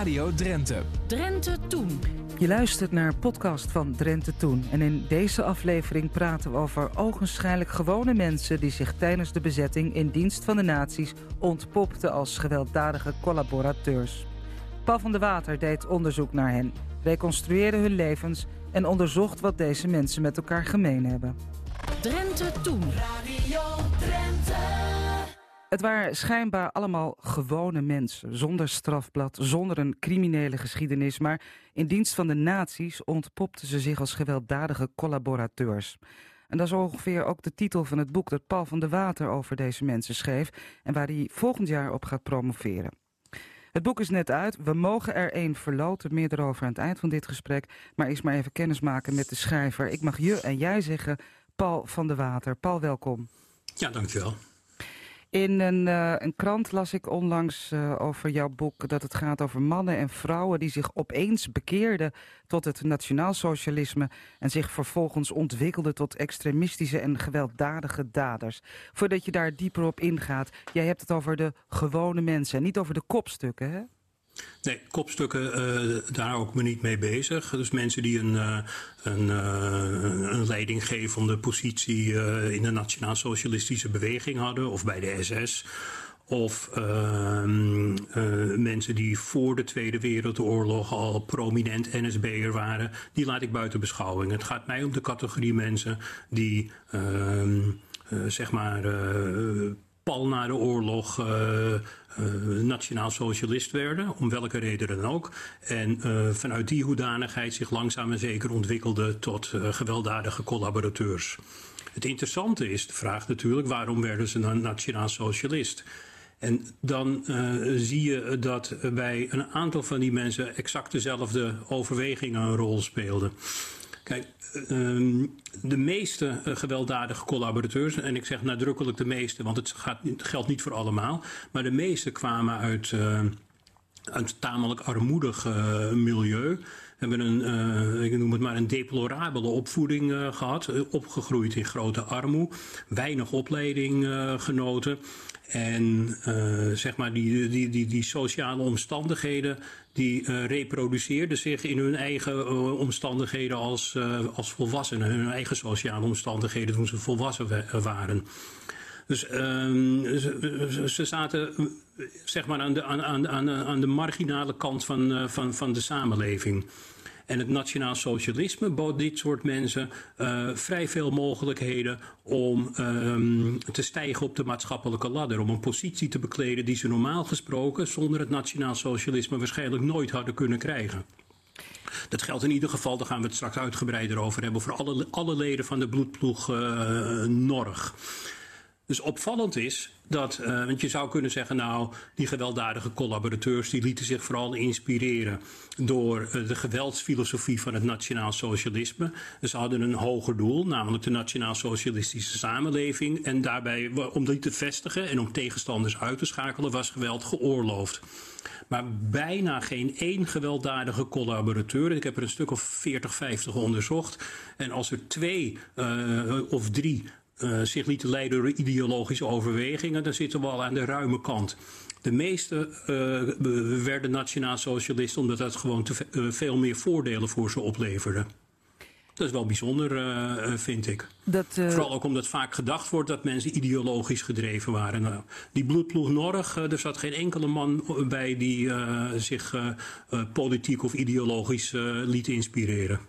Radio Drenthe. Drenthe Toen. Je luistert naar een podcast van Drenthe Toen. En in deze aflevering praten we over ogenschijnlijk gewone mensen... die zich tijdens de bezetting in dienst van de naties ontpopten als gewelddadige collaborateurs. Paul van der Water deed onderzoek naar hen, reconstrueerde hun levens... en onderzocht wat deze mensen met elkaar gemeen hebben. Drenthe Toen. Radio Drenthe. Het waren schijnbaar allemaal gewone mensen, zonder strafblad, zonder een criminele geschiedenis, maar in dienst van de nazi's ontpopten ze zich als gewelddadige collaborateurs. En dat is ongeveer ook de titel van het boek dat Paul van der Water over deze mensen schreef en waar hij volgend jaar op gaat promoveren. Het boek is net uit. We mogen er één verloten. Meer erover aan het eind van dit gesprek. Maar eerst maar even kennis maken met de schrijver. Ik mag je en jij zeggen, Paul van der Water. Paul, welkom. Ja, dankjewel. In een, uh, een krant las ik onlangs uh, over jouw boek dat het gaat over mannen en vrouwen die zich opeens bekeerden tot het nationaalsocialisme en zich vervolgens ontwikkelden tot extremistische en gewelddadige daders. Voordat je daar dieper op ingaat, jij hebt het over de gewone mensen en niet over de kopstukken, hè? Nee, kopstukken, uh, daar ik me niet mee bezig. Dus mensen die een, uh, een, uh, een leidinggevende positie in de nationaal-socialistische beweging hadden, of bij de SS. Of ehm, mensen die voor de Tweede Wereldoorlog al prominent NSB'er waren, die laat ik buiten beschouwing. Het gaat mij om de categorie mensen die, ehm, zeg maar pal na de oorlog uh, uh, nationaal socialist werden, om welke reden dan ook. En uh, vanuit die hoedanigheid zich langzaam en zeker ontwikkelde tot gewelddadige collaborateurs. Het interessante is de vraag natuurlijk, waarom werden ze dan nationaal socialist? En dan zie je dat bij een aantal van die mensen exact dezelfde overwegingen een rol speelden. Kijk, uh, de meeste gewelddadige collaborateurs, en ik zeg nadrukkelijk de meeste, want het, gaat, geldt niet voor allemaal, maar de meeste kwamen uit, uh, uit tamelijk armoedig uh, milieu. Hebben een, ik noem het maar een deplorabele opvoeding gehad, opgegroeid in grote armoede, weinig opleiding genoten. En uh, zeg maar die, die, die, die sociale omstandigheden die uh, reproduceerden zich in hun eigen uh, omstandigheden als, als volwassenen. Hun eigen sociale omstandigheden toen ze volwassen waren. Dus ehm, ze, ze, zaten zeg maar aan de, aan, aan, aan de marginale kant van, van, van de samenleving. En het nationaal socialisme bood dit soort mensen uh, vrij veel mogelijkheden om um, te stijgen op de maatschappelijke ladder. Om een positie te bekleden die ze normaal gesproken zonder het nationaal socialisme waarschijnlijk nooit hadden kunnen krijgen. Dat geldt in ieder geval, daar gaan we het straks uitgebreider over hebben, voor alle, alle leden van de bloedploeg Norg. Dus opvallend is dat, uh, want je zou kunnen zeggen, nou, die gewelddadige collaborateurs, die lieten zich vooral inspireren door uh, de geweldsfilosofie van het nationaal socialisme. Ze hadden een hoger doel, namelijk de nationaal socialistische samenleving. En daarbij, om die te vestigen en om tegenstanders uit te schakelen, was geweld geoorloofd. Maar bijna geen één gewelddadige collaborateur. Ik heb er een stuk of 40, 50 onderzocht. En als er twee uh, of drie uh, zich lieten leiden door ideologische overwegingen, dan zitten we al aan de ruime kant. De meeste uh, werden nationaal socialisten omdat dat gewoon te uh, veel meer voordelen voor ze opleverde. Dat is wel bijzonder, uh, vind ik. Dat, Vooral ook omdat vaak gedacht wordt dat mensen ideologisch gedreven waren. Nou, die bloedploeg Norg, er zat geen enkele man bij die zich politiek of ideologisch liet inspireren.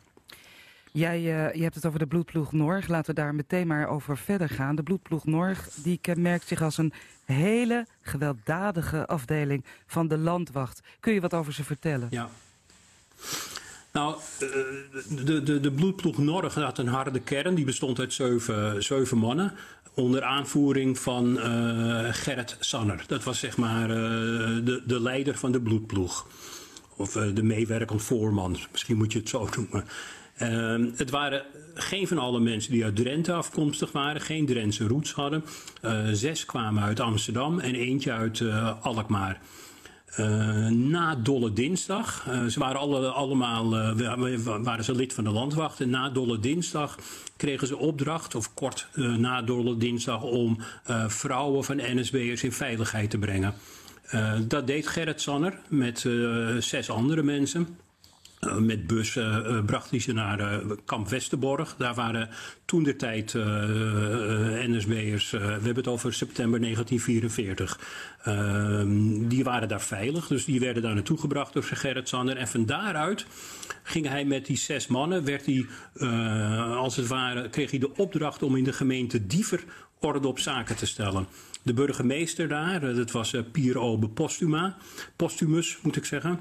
Jij uh, je hebt het over de bloedploeg Norg. Laten we daar meteen maar over verder gaan. De bloedploeg Norg die kenmerkt zich als een hele gewelddadige afdeling van de landwacht. Kun je wat over ze vertellen? Ja. Nou, de, de, de bloedploeg Norg had een harde kern. Die bestond uit zeven, zeven mannen. Onder aanvoering van uh, Gerrit Sanner. Dat was zeg maar de, de leider van de bloedploeg. Of de meewerkend voorman. Misschien moet je het zo noemen. Uh, het waren geen van alle mensen die uit Drenthe afkomstig waren, geen Drentse roots hadden. Uh, zes kwamen uit Amsterdam en eentje uit uh, Alkmaar. Uh, na Dolle Dinsdag, ze waren alle, allemaal waren ze lid van de landwacht. En na Dolle Dinsdag kregen ze opdracht, of kort na Dolle Dinsdag, om vrouwen van NSB'ers in veiligheid te brengen. dat deed Gerrit Sanner met zes andere mensen. Uh, met bus uh, bracht hij ze naar uh, kamp Westerborg. Daar waren toen de tijd NSB'ers, we hebben het over september 1944. Ehm, die waren daar veilig, dus die werden daar naartoe gebracht door Gerrit Sander. En van daaruit ging hij met die zes mannen, werd hij, als het ware, kreeg hij de opdracht om in de gemeente Diever orde op zaken te stellen. De burgemeester daar, dat was Pier Obe Postuma, Postumus moet ik zeggen.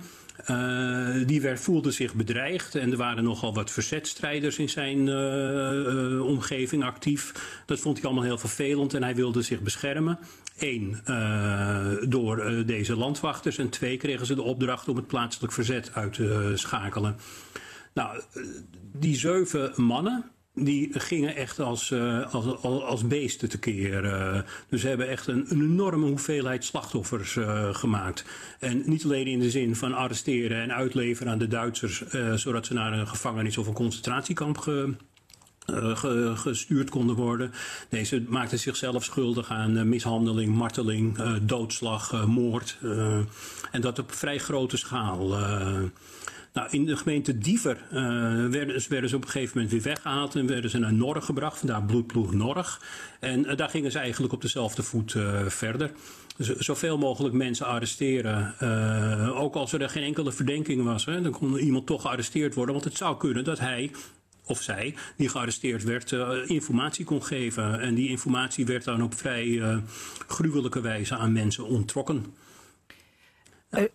Uh, die werd, voelde zich bedreigd en er waren nogal wat verzetstrijders in zijn uh, uh, omgeving actief. Dat vond hij allemaal heel vervelend en hij wilde zich beschermen. Eén, door deze landwachters en twee kregen ze de opdracht om het plaatselijk verzet uit te schakelen. Nou, die zeven mannen, die gingen echt als, uh, als, als beesten tekeer. Uh, dus ze hebben echt een, enorme hoeveelheid slachtoffers uh, gemaakt. En niet alleen in de zin van arresteren en uitleveren aan de Duitsers... zodat ze naar een gevangenis of een concentratiekamp ge, gestuurd konden worden. Nee, ze maakten zichzelf schuldig aan mishandeling, marteling, doodslag, moord. en dat op vrij grote schaal... Nou, in de gemeente Diever uh, werden, werden, ze op een gegeven moment weer weggehaald en werden ze naar Norg gebracht, vandaar bloedploeg Norg. En uh, daar gingen ze eigenlijk op dezelfde voet uh, verder. Z zoveel mogelijk mensen arresteren. ook als er geen enkele verdenking was, hè, dan kon iemand toch gearresteerd worden. Want het zou kunnen dat hij of zij, die gearresteerd werd, informatie kon geven. En die informatie werd dan op vrij gruwelijke wijze aan mensen onttrokken. Uh,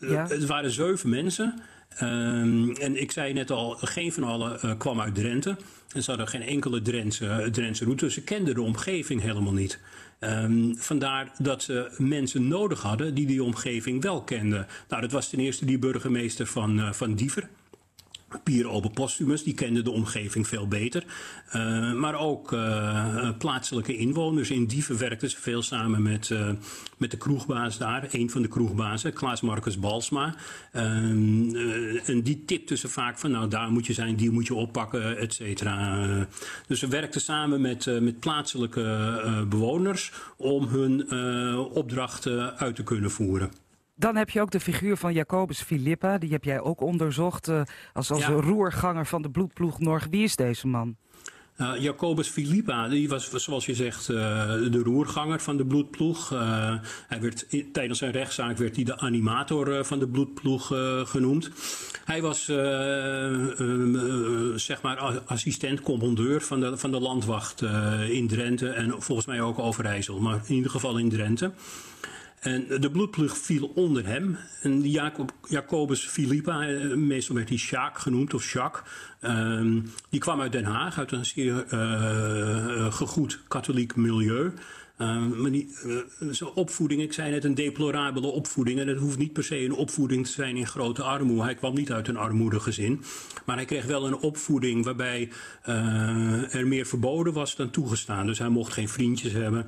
ja. Het waren zeven mensen. Um, en ik zei net al, geen van allen uh, kwam uit Drenthe. En ze hadden geen enkele Drentse, Drentse route. Ze kenden de omgeving helemaal niet. Um, vandaar dat ze mensen nodig hadden die die omgeving wel kenden. Nou, dat was ten eerste die burgemeester van, uh, van Diever. Pier Postumus, die kende de omgeving veel beter. Uh, maar ook uh, plaatselijke inwoners. In Dieven werkten ze veel samen met, uh, met de kroegbaas daar. Een van de kroegbazen, Klaas Marcus Balsma. en die tipte ze vaak van, nou daar moet je zijn, die moet je oppakken, et cetera. dus ze werkten samen met, met plaatselijke bewoners om hun opdrachten uit te kunnen voeren. Dan heb je ook de figuur van Jacobus Filippa. Die heb jij ook onderzocht uh, als, als ja. roerganger van de bloedploeg Norg. Wie is deze man? Uh, Jacobus Filippa, die was zoals je zegt uh, de roerganger van de bloedploeg. Uh, hij werd, tijdens zijn rechtszaak werd hij de animator van de bloedploeg genoemd. Hij was zeg maar assistent, commandeur van de, van de landwacht in Drenthe en volgens mij ook Overijssel, maar in ieder geval in Drenthe. En de bloedploeg viel onder hem. En Jacob, Jacobus Philippa, eh, meestal werd hij Sjaak genoemd, of Jacques. Um, die kwam uit Den Haag, uit een zeer uh, gegoed katholiek milieu. Uh, maar uh, zijn opvoeding, ik zei net een deplorabele opvoeding. En dat hoeft niet per se een opvoeding te zijn in grote armoede. Hij kwam niet uit een armoedegezin. Maar hij kreeg wel een opvoeding waarbij er meer verboden was dan toegestaan. Dus hij mocht geen vriendjes hebben.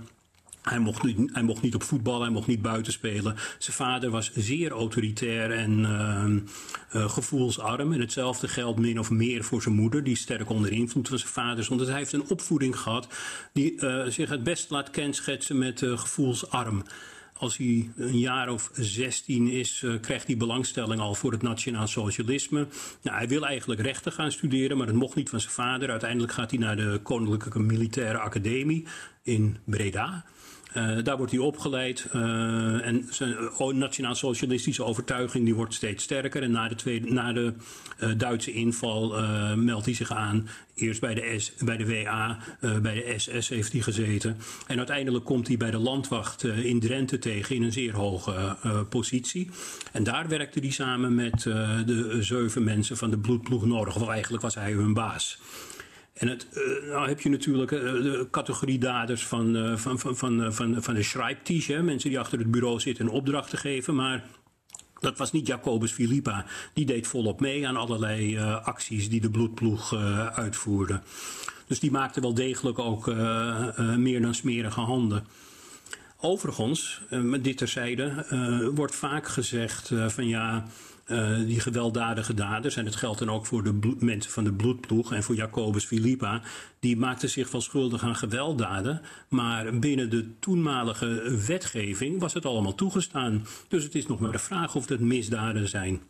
Hij mocht, niet, mocht niet op voetbal, hij mocht niet buiten spelen. Zijn vader was zeer autoritair en uh, uh, gevoelsarm. En hetzelfde geldt min of meer voor zijn moeder, die sterk onder invloed van zijn vader Want hij heeft een opvoeding gehad die uh, zich het best laat kenschetsen met gevoelsarm. Als hij een jaar of 16 is, krijgt hij belangstelling al voor het nationaal socialisme. Nou, hij wil eigenlijk rechten gaan studeren, maar dat mocht niet van zijn vader. Uiteindelijk gaat hij naar de Koninklijke Militaire Academie in Breda. Uh, daar wordt hij opgeleid uh, en zijn nationaal-socialistische overtuiging die wordt steeds sterker. En na de, tweede, na de Duitse inval meldt hij zich aan. Eerst bij de, S, bij de WA, bij de SS heeft hij gezeten. En uiteindelijk komt hij bij de landwacht in Drenthe tegen in een zeer hoge positie. En daar werkte hij samen met de zeven mensen van de bloedploeg Norg. Of eigenlijk was hij hun baas. En het, uh, nou heb je natuurlijk uh, de categorie daders van, uh, van, van, van, van, van de schrijptisch. Mensen die achter het bureau zitten en opdrachten geven. Maar dat was niet Jacobus Filippa. Die deed volop mee aan allerlei acties die de bloedploeg uitvoerde. Dus die maakte wel degelijk ook meer dan smerige handen. Overigens, uh, met dit terzijde, uh, wordt vaak gezegd uh, van ja, die gewelddadige daders, en het geldt dan ook voor de mensen van de bloedploeg en voor Jacobus Philippa, die maakten zich wel schuldig aan gewelddaden, maar binnen de toenmalige wetgeving was het allemaal toegestaan. Dus het is nog maar de vraag of dat misdaden zijn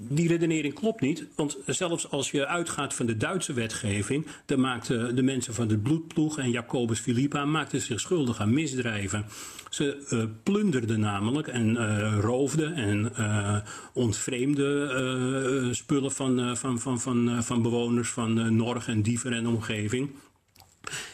die redenering klopt niet, want zelfs als je uitgaat van de Duitse wetgeving, dan maakten de mensen van de bloedploeg en Jacobus Philippa maakten zich schuldig aan misdrijven. Ze uh, plunderden namelijk en uh, roofden en uh, ontvreemden spullen van, van, van, van, van bewoners van Norg en Diever en omgeving.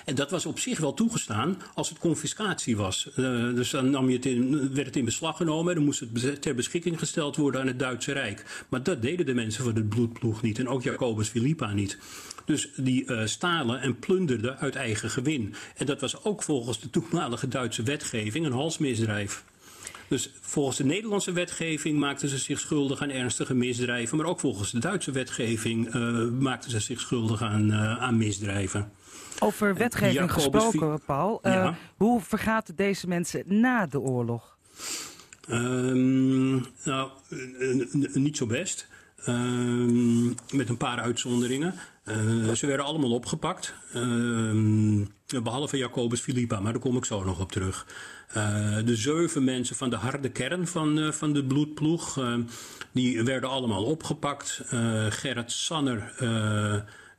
En dat was op zich wel toegestaan als het confiscatie was. Uh, dus dan nam je het werd het in beslag genomen en dan moest het ter beschikking gesteld worden aan het Duitse Rijk. Maar dat deden de mensen van de bloedploeg niet en ook Jacobus Philippa niet. Dus die uh, stalen en plunderden uit eigen gewin. En dat was ook volgens de toenmalige Duitse wetgeving een halsmisdrijf. Dus volgens de Nederlandse wetgeving maakten ze zich schuldig aan ernstige misdrijven. Maar ook volgens de Duitse wetgeving uh, maakten ze zich schuldig aan, aan misdrijven. Over wetgeving gesproken, Paul. Uh, ja. Hoe vergaat deze mensen na de oorlog? Um, nou, niet zo best. Um, met een paar uitzonderingen. Uh, ze werden allemaal opgepakt. Uh, behalve Jacobus Philippa, maar daar kom ik zo nog op terug. Uh, de zeven mensen van de harde kern van, van de bloedploeg, die werden allemaal opgepakt. Gerrit Sanner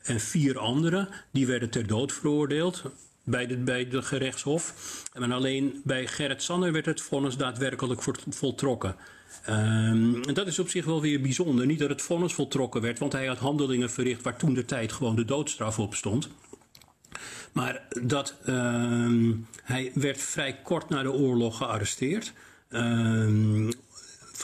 en vier anderen, die werden ter dood veroordeeld bij de, bij de gerechtshof. En alleen bij Gerrit Sanner werd het vonnis daadwerkelijk voltrokken. Um, en dat is op zich wel weer bijzonder. Niet dat het vonnis voltrokken werd, want hij had handelingen verricht waar toen de tijd gewoon de doodstraf op stond. Maar dat um, hij werd vrij kort na de oorlog gearresteerd, um,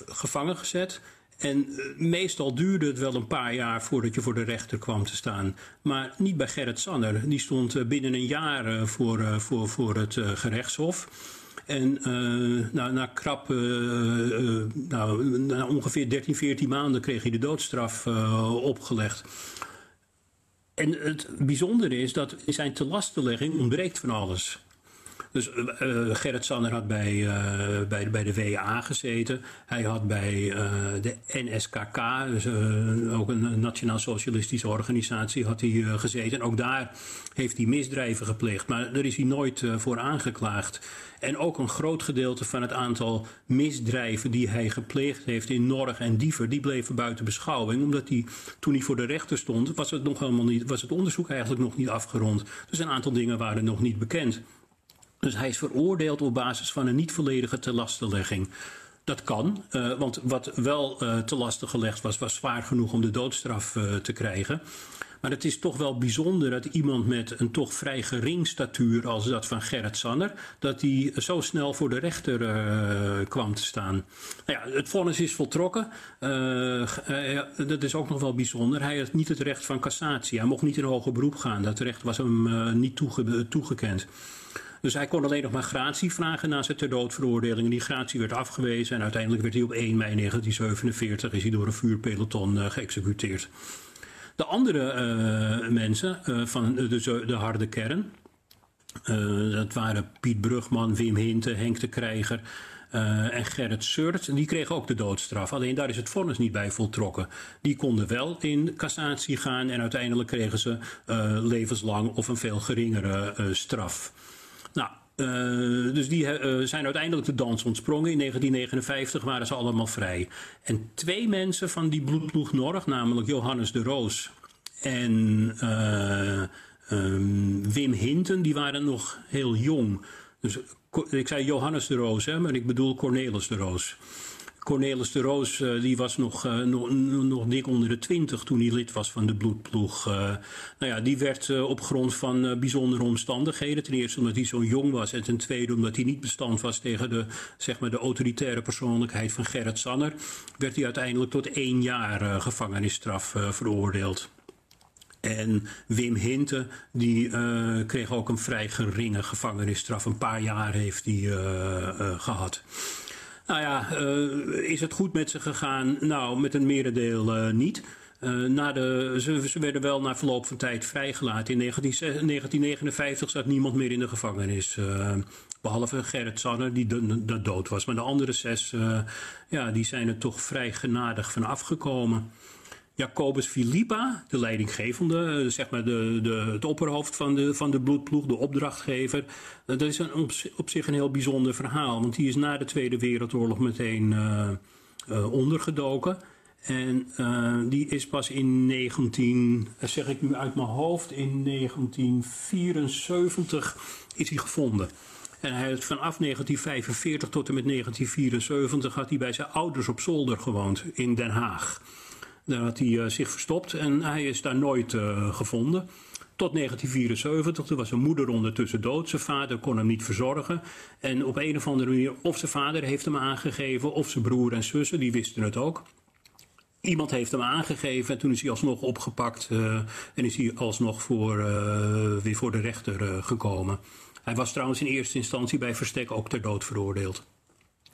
gevangen gezet. En meestal duurde het wel een paar jaar voordat je voor de rechter kwam te staan. Maar niet bij Gerrit Sanner. Die stond binnen een jaar voor, voor, voor het gerechtshof. En uh, na krap, nou, na ongeveer 13, 14 maanden kreeg hij de doodstraf opgelegd. En het bijzondere is dat in zijn telastenlegging ontbreekt van alles. Dus uh, Gerrit Sanner had bij, uh, bij, bij de WA gezeten. Hij had bij de NSKK, dus, ook een nationaal socialistische organisatie, had hij gezeten. En ook daar heeft hij misdrijven gepleegd. Maar daar is hij nooit voor aangeklaagd. En ook een groot gedeelte van het aantal misdrijven die hij gepleegd heeft in Norg en Diever, die bleven buiten beschouwing. Omdat hij, toen hij voor de rechter stond, was het, nog helemaal niet, was het onderzoek eigenlijk nog niet afgerond. Dus een aantal dingen waren nog niet bekend. Dus hij is veroordeeld op basis van een niet volledige telastenlegging. Dat kan, uh, want wat wel uh, te lasten gelegd was, was zwaar genoeg om de doodstraf uh, te krijgen. Maar het is toch wel bijzonder dat iemand met een toch vrij gering statuur als dat van Gerrit Sanner, dat hij zo snel voor de rechter kwam te staan. Nou ja, het vonnis is voltrokken. Dat is ook nog wel bijzonder. Hij had niet het recht van cassatie. Hij mocht niet in hoger beroep gaan. Dat recht was hem niet toege toegekend. Dus hij kon alleen nog maar gratie vragen na zijn ter doodveroordeling. En die gratie werd afgewezen en uiteindelijk werd hij op 1 mei 1947 is hij door een vuurpeloton uh, geëxecuteerd. De andere uh, mensen uh, van de, de, harde kern, dat waren Piet Brugman, Wim Hinte, Henk de Krijger... En Gerrit Surt, die kregen ook de doodstraf. Alleen daar is het vonnis niet bij voltrokken. Die konden wel in cassatie gaan en uiteindelijk kregen ze levenslang of een veel geringere straf. Nou, uh, dus die uh, zijn uiteindelijk de dans ontsprongen. In 1959 waren ze allemaal vrij. En twee mensen van die bloedploeg Norg, namelijk Johannes de Roos en uh, um, Wim Hinten, die waren nog heel jong. Dus ik zei Johannes de Roos, hè, maar ik bedoel Cornelis de Roos. Cornelis de Roos uh, die was nog, uh, nog, nog dik onder de twintig toen hij lid was van de bloedploeg. Uh, nou ja, die werd op grond van bijzondere omstandigheden. Ten eerste omdat hij zo jong was en ten tweede omdat hij niet bestand was tegen de, zeg maar de autoritaire persoonlijkheid van Gerrit Sanner. Werd hij uiteindelijk tot één jaar gevangenisstraf veroordeeld. En Wim Hinte, die kreeg ook een vrij geringe gevangenisstraf. Een paar jaar heeft hij gehad. Nou ja, uh, is het goed met ze gegaan? Nou, met een merendeel uh, niet. na de, ze, ze, werden wel na verloop van tijd vrijgelaten. In 19, 1959 zat niemand meer in de gevangenis. behalve Gerrit Sanner, die dood was. Maar de andere zes ja, die zijn er toch vrij genadig van afgekomen. Jacobus Philippa, de leidinggevende, eh, zeg maar de, de, het opperhoofd van de, van de bloedploeg, de opdrachtgever. Eh, dat is een, op, zich een heel bijzonder verhaal, want die is na de Tweede Wereldoorlog meteen uh, ondergedoken. En die is pas in 19, zeg ik nu uit mijn hoofd, in 1974 is hij gevonden. En hij had vanaf 1945 tot en met 1974 had hij bij zijn ouders op zolder gewoond in Den Haag. Daar had hij uh, zich verstopt en hij is daar nooit uh, gevonden. Tot 1974, toen was zijn moeder ondertussen dood. Zijn vader kon hem niet verzorgen. En op een of andere manier, of zijn vader heeft hem aangegeven, of zijn broer en zussen, die wisten het ook. Iemand heeft hem aangegeven en toen is hij alsnog opgepakt en is hij alsnog voor, weer voor de rechter gekomen. Hij was trouwens in eerste instantie bij verstek ook ter dood veroordeeld.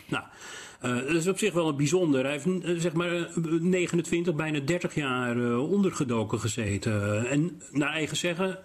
Nou, uh, dat is op zich wel een bijzonder. Hij heeft uh, zeg maar 29, bijna 30 jaar ondergedoken gezeten. En naar eigen zeggen,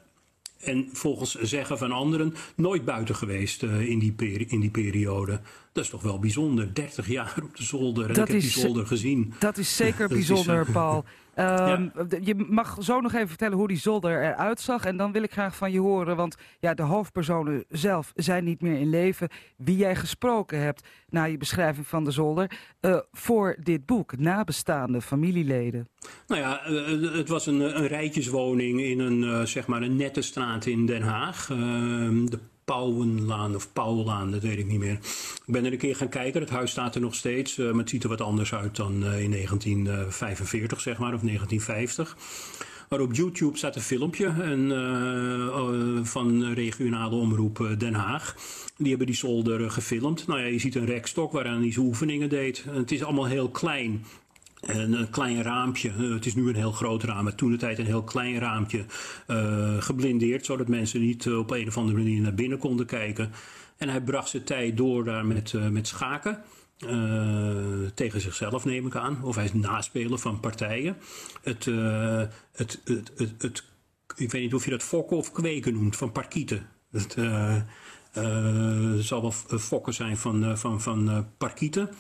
en volgens zeggen van anderen, nooit buiten geweest in, die in die periode. Dat is toch wel bijzonder. 30 jaar op de zolder. En dat ik heb die zolder gezien. Dat is zeker bijzonder, is, Paul. Um, ja. Je mag zo nog even vertellen hoe die zolder eruit zag. En dan wil ik graag van je horen, want ja, de hoofdpersonen zelf zijn niet meer in leven. Wie jij gesproken hebt na je beschrijving van de zolder uh, voor dit boek, nabestaande familieleden. Nou ja, uh, het was een, een rijtjeswoning in een, uh, zeg maar een nette straat in Den Haag. Ehm, de Pauwenlaan of Pauwlaan, dat weet ik niet meer. Ik ben er een keer gaan kijken, het huis staat er nog steeds, uh, maar het ziet er wat anders uit dan uh, in 1945 zeg maar, of 1950. Maar op YouTube staat een filmpje en, uh, van regionale omroep Den Haag. Die hebben die zolder gefilmd. Nou ja, je ziet een rekstok waaraan hij zijn oefeningen deed. Het is allemaal heel klein. En een klein raampje, het is nu een heel groot raam, maar toen de tijd een heel klein raampje uh, geblindeerd, zodat mensen niet uh, op een of andere manier naar binnen konden kijken. En hij bracht zijn tijd door daar met, met schaken. tegen zichzelf neem ik aan, of hij is naspelen van partijen. Het, het, het, het, het, ik weet niet of je dat fokken of kweken noemt, van parkieten. Het zal wel fokken zijn van, van, van parkieten.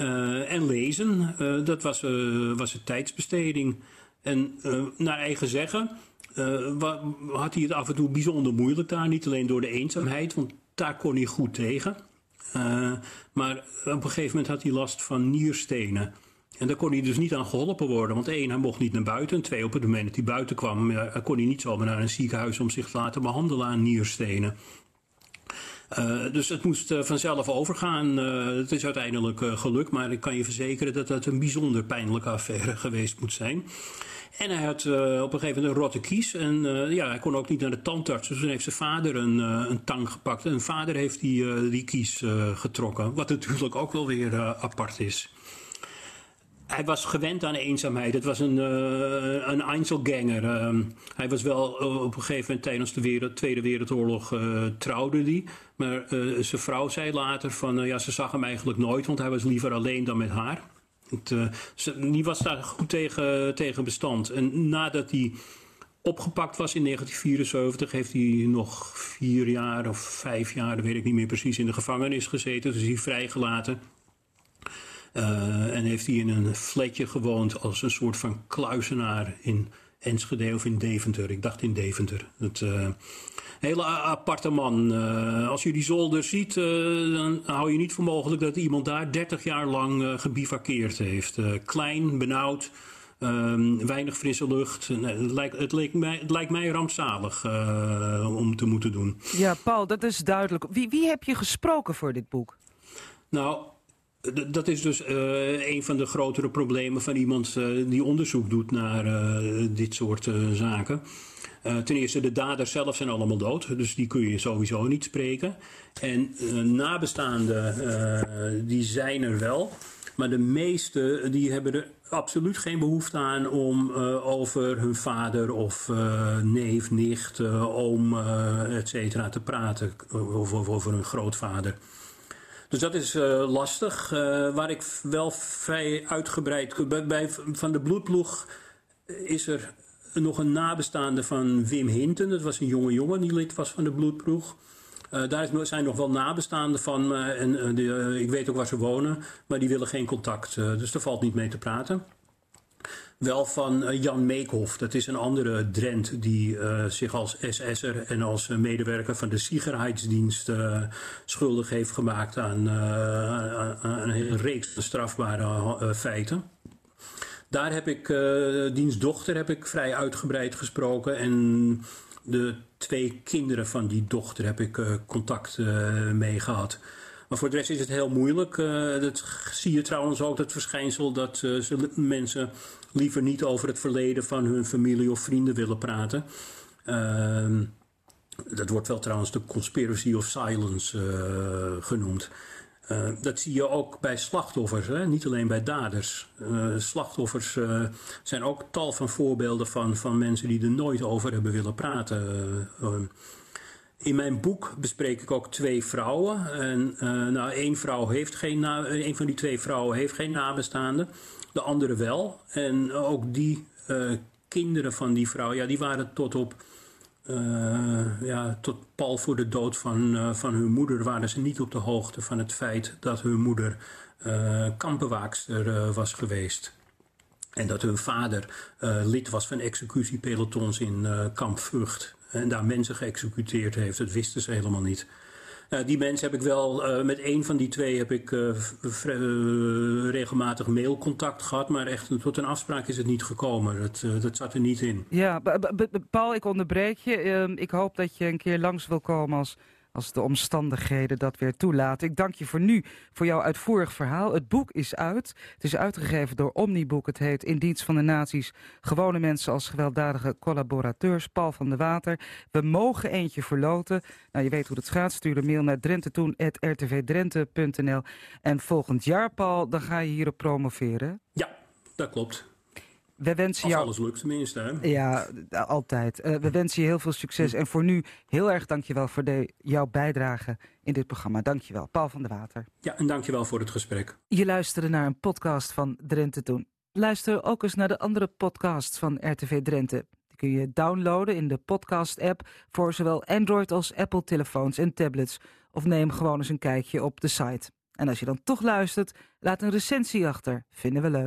Uh, en lezen, uh, dat was, uh, was een tijdsbesteding. En naar eigen zeggen had hij het af en toe bijzonder moeilijk daar. Niet alleen door de eenzaamheid, want daar kon hij goed tegen. maar op een gegeven moment had hij last van nierstenen. En daar kon hij dus niet aan geholpen worden. Want één, hij mocht niet naar buiten. En twee, op het moment dat hij buiten kwam, kon hij niet zomaar naar een ziekenhuis om zich te laten behandelen aan nierstenen. Uh, dus het moest uh, vanzelf overgaan. Uh, het is uiteindelijk gelukt, maar ik kan je verzekeren dat dat een bijzonder pijnlijke affaire geweest moet zijn. En hij had op een gegeven moment een rotte kies. En ja, hij kon ook niet naar de tandarts. Dus toen heeft zijn vader een, een tang gepakt. En vader heeft die, die kies getrokken. Wat natuurlijk ook wel weer apart is hij was gewend aan eenzaamheid. Het was een, uh, een Einzelganger. Uh, hij was wel uh, op een gegeven moment tijdens de Tweede Wereldoorlog uh, trouwde die. Maar zijn vrouw zei later van ja, ze zag hem eigenlijk nooit, want hij was liever alleen dan met haar. Het, die was daar goed tegen, tegen bestand. En nadat hij opgepakt was in 1974, heeft hij nog vier jaar of vijf jaar, dat weet ik niet meer precies, in de gevangenis gezeten. Dus hij is vrijgelaten. Uh, en heeft hij in een flatje gewoond als een soort van kluizenaar in Enschede of in Deventer. Ik dacht in Deventer. Het, uh, hele aparte man. Uh, als je die zolder ziet, dan hou je niet voor mogelijk dat iemand daar 30 jaar lang gebivakkeerd heeft. klein, benauwd. Um, weinig frisse lucht. Het lijkt, het, leek mij, het lijkt mij rampzalig om te moeten doen. Ja, Paul, dat is duidelijk. Wie, wie heb je gesproken voor dit boek? Nou, dat is dus uh, een van de grotere problemen van iemand uh, die onderzoek doet naar uh, dit soort zaken. ten eerste, de daders zelf zijn allemaal dood, dus die kun je sowieso niet spreken. En nabestaanden, die zijn er wel. Maar de meeste die hebben er absoluut geen behoefte aan om over hun vader of neef, nicht, oom, et cetera te praten. Of over hun grootvader. Dus dat is uh, lastig. Uh, waar ik wel vrij uitgebreid bij, van de bloedploeg is er nog een nabestaande van Wim Hinten. Dat was een jonge jongen die lid was van de bloedploeg. Daar zijn nog wel nabestaanden van. En ik weet ook waar ze wonen. Maar die willen geen contact. dus daar valt niet mee te praten. Wel van Jan Meekhoff. Dat is een andere Drent die zich als SS'er en als medewerker van de Sicherheidsdienst schuldig heeft gemaakt aan, een reeks strafbare feiten. Daar heb ik, diens dochter heb ik vrij uitgebreid gesproken. En de twee kinderen van die dochter heb ik contact mee gehad. Maar voor de rest is het heel moeilijk. Uh, dat zie je trouwens ook, het verschijnsel dat mensen liever niet over het verleden van hun familie of vrienden willen praten. Ehm, dat wordt wel trouwens de conspiracy of silence genoemd. Uh, dat zie je ook bij slachtoffers, hè? niet alleen bij daders. Slachtoffers zijn ook tal van voorbeelden van, van mensen die er nooit over hebben willen praten. In mijn boek bespreek ik ook twee vrouwen. En, nou, één vrouw heeft geen een van die twee vrouwen heeft geen nabestaanden, de andere wel. En ook die kinderen van die vrouw, ja, die waren tot op uh, ja, tot pal voor de dood van, uh, van hun moeder waren ze niet op de hoogte van het feit dat hun moeder uh, kampenwaakster was geweest. En dat hun vader lid was van executiepelotons in kamp Vught. En daar mensen geëxecuteerd heeft. Dat wisten ze helemaal niet. Uh, die mensen heb ik wel, uh, met één van die twee heb ik uh, regelmatig mailcontact gehad. Maar echt tot een afspraak is het niet gekomen. Dat, dat zat er niet in. Ja, Paul, ik onderbreek je. Ehm, ik hoop dat je een keer langs wil komen als als de omstandigheden dat weer toelaten. Ik dank je voor nu voor jouw uitvoerig verhaal. Het boek is uit. Het is uitgegeven door Omniboek. Het heet In dienst van de naties. Gewone mensen als gewelddadige collaborateurs. Paul van der Water. We mogen eentje verloten. Nou, je weet hoe het gaat. Stuur een mail naar drentetoen.rtvdrenthe.nl. En volgend jaar, Paul, dan ga je hierop promoveren. Ja, dat klopt. We wensen Als jou... alles lukt tenminste. Hè? Ja, altijd. Uh, we wensen je heel veel succes. En voor nu heel erg dankjewel voor de, jouw bijdrage in dit programma. Dankjewel. Paul van der Water. Ja, en dankjewel voor het gesprek. Je luisterde naar een podcast van Drenthe Toen. Luister ook eens naar de andere podcasts van RTV Drenthe. Die kun je downloaden in de podcast-app voor zowel Android als Apple telefoons en tablets. Of neem gewoon eens een kijkje op de site. En als je dan toch luistert, laat een recensie achter. Vinden we leuk.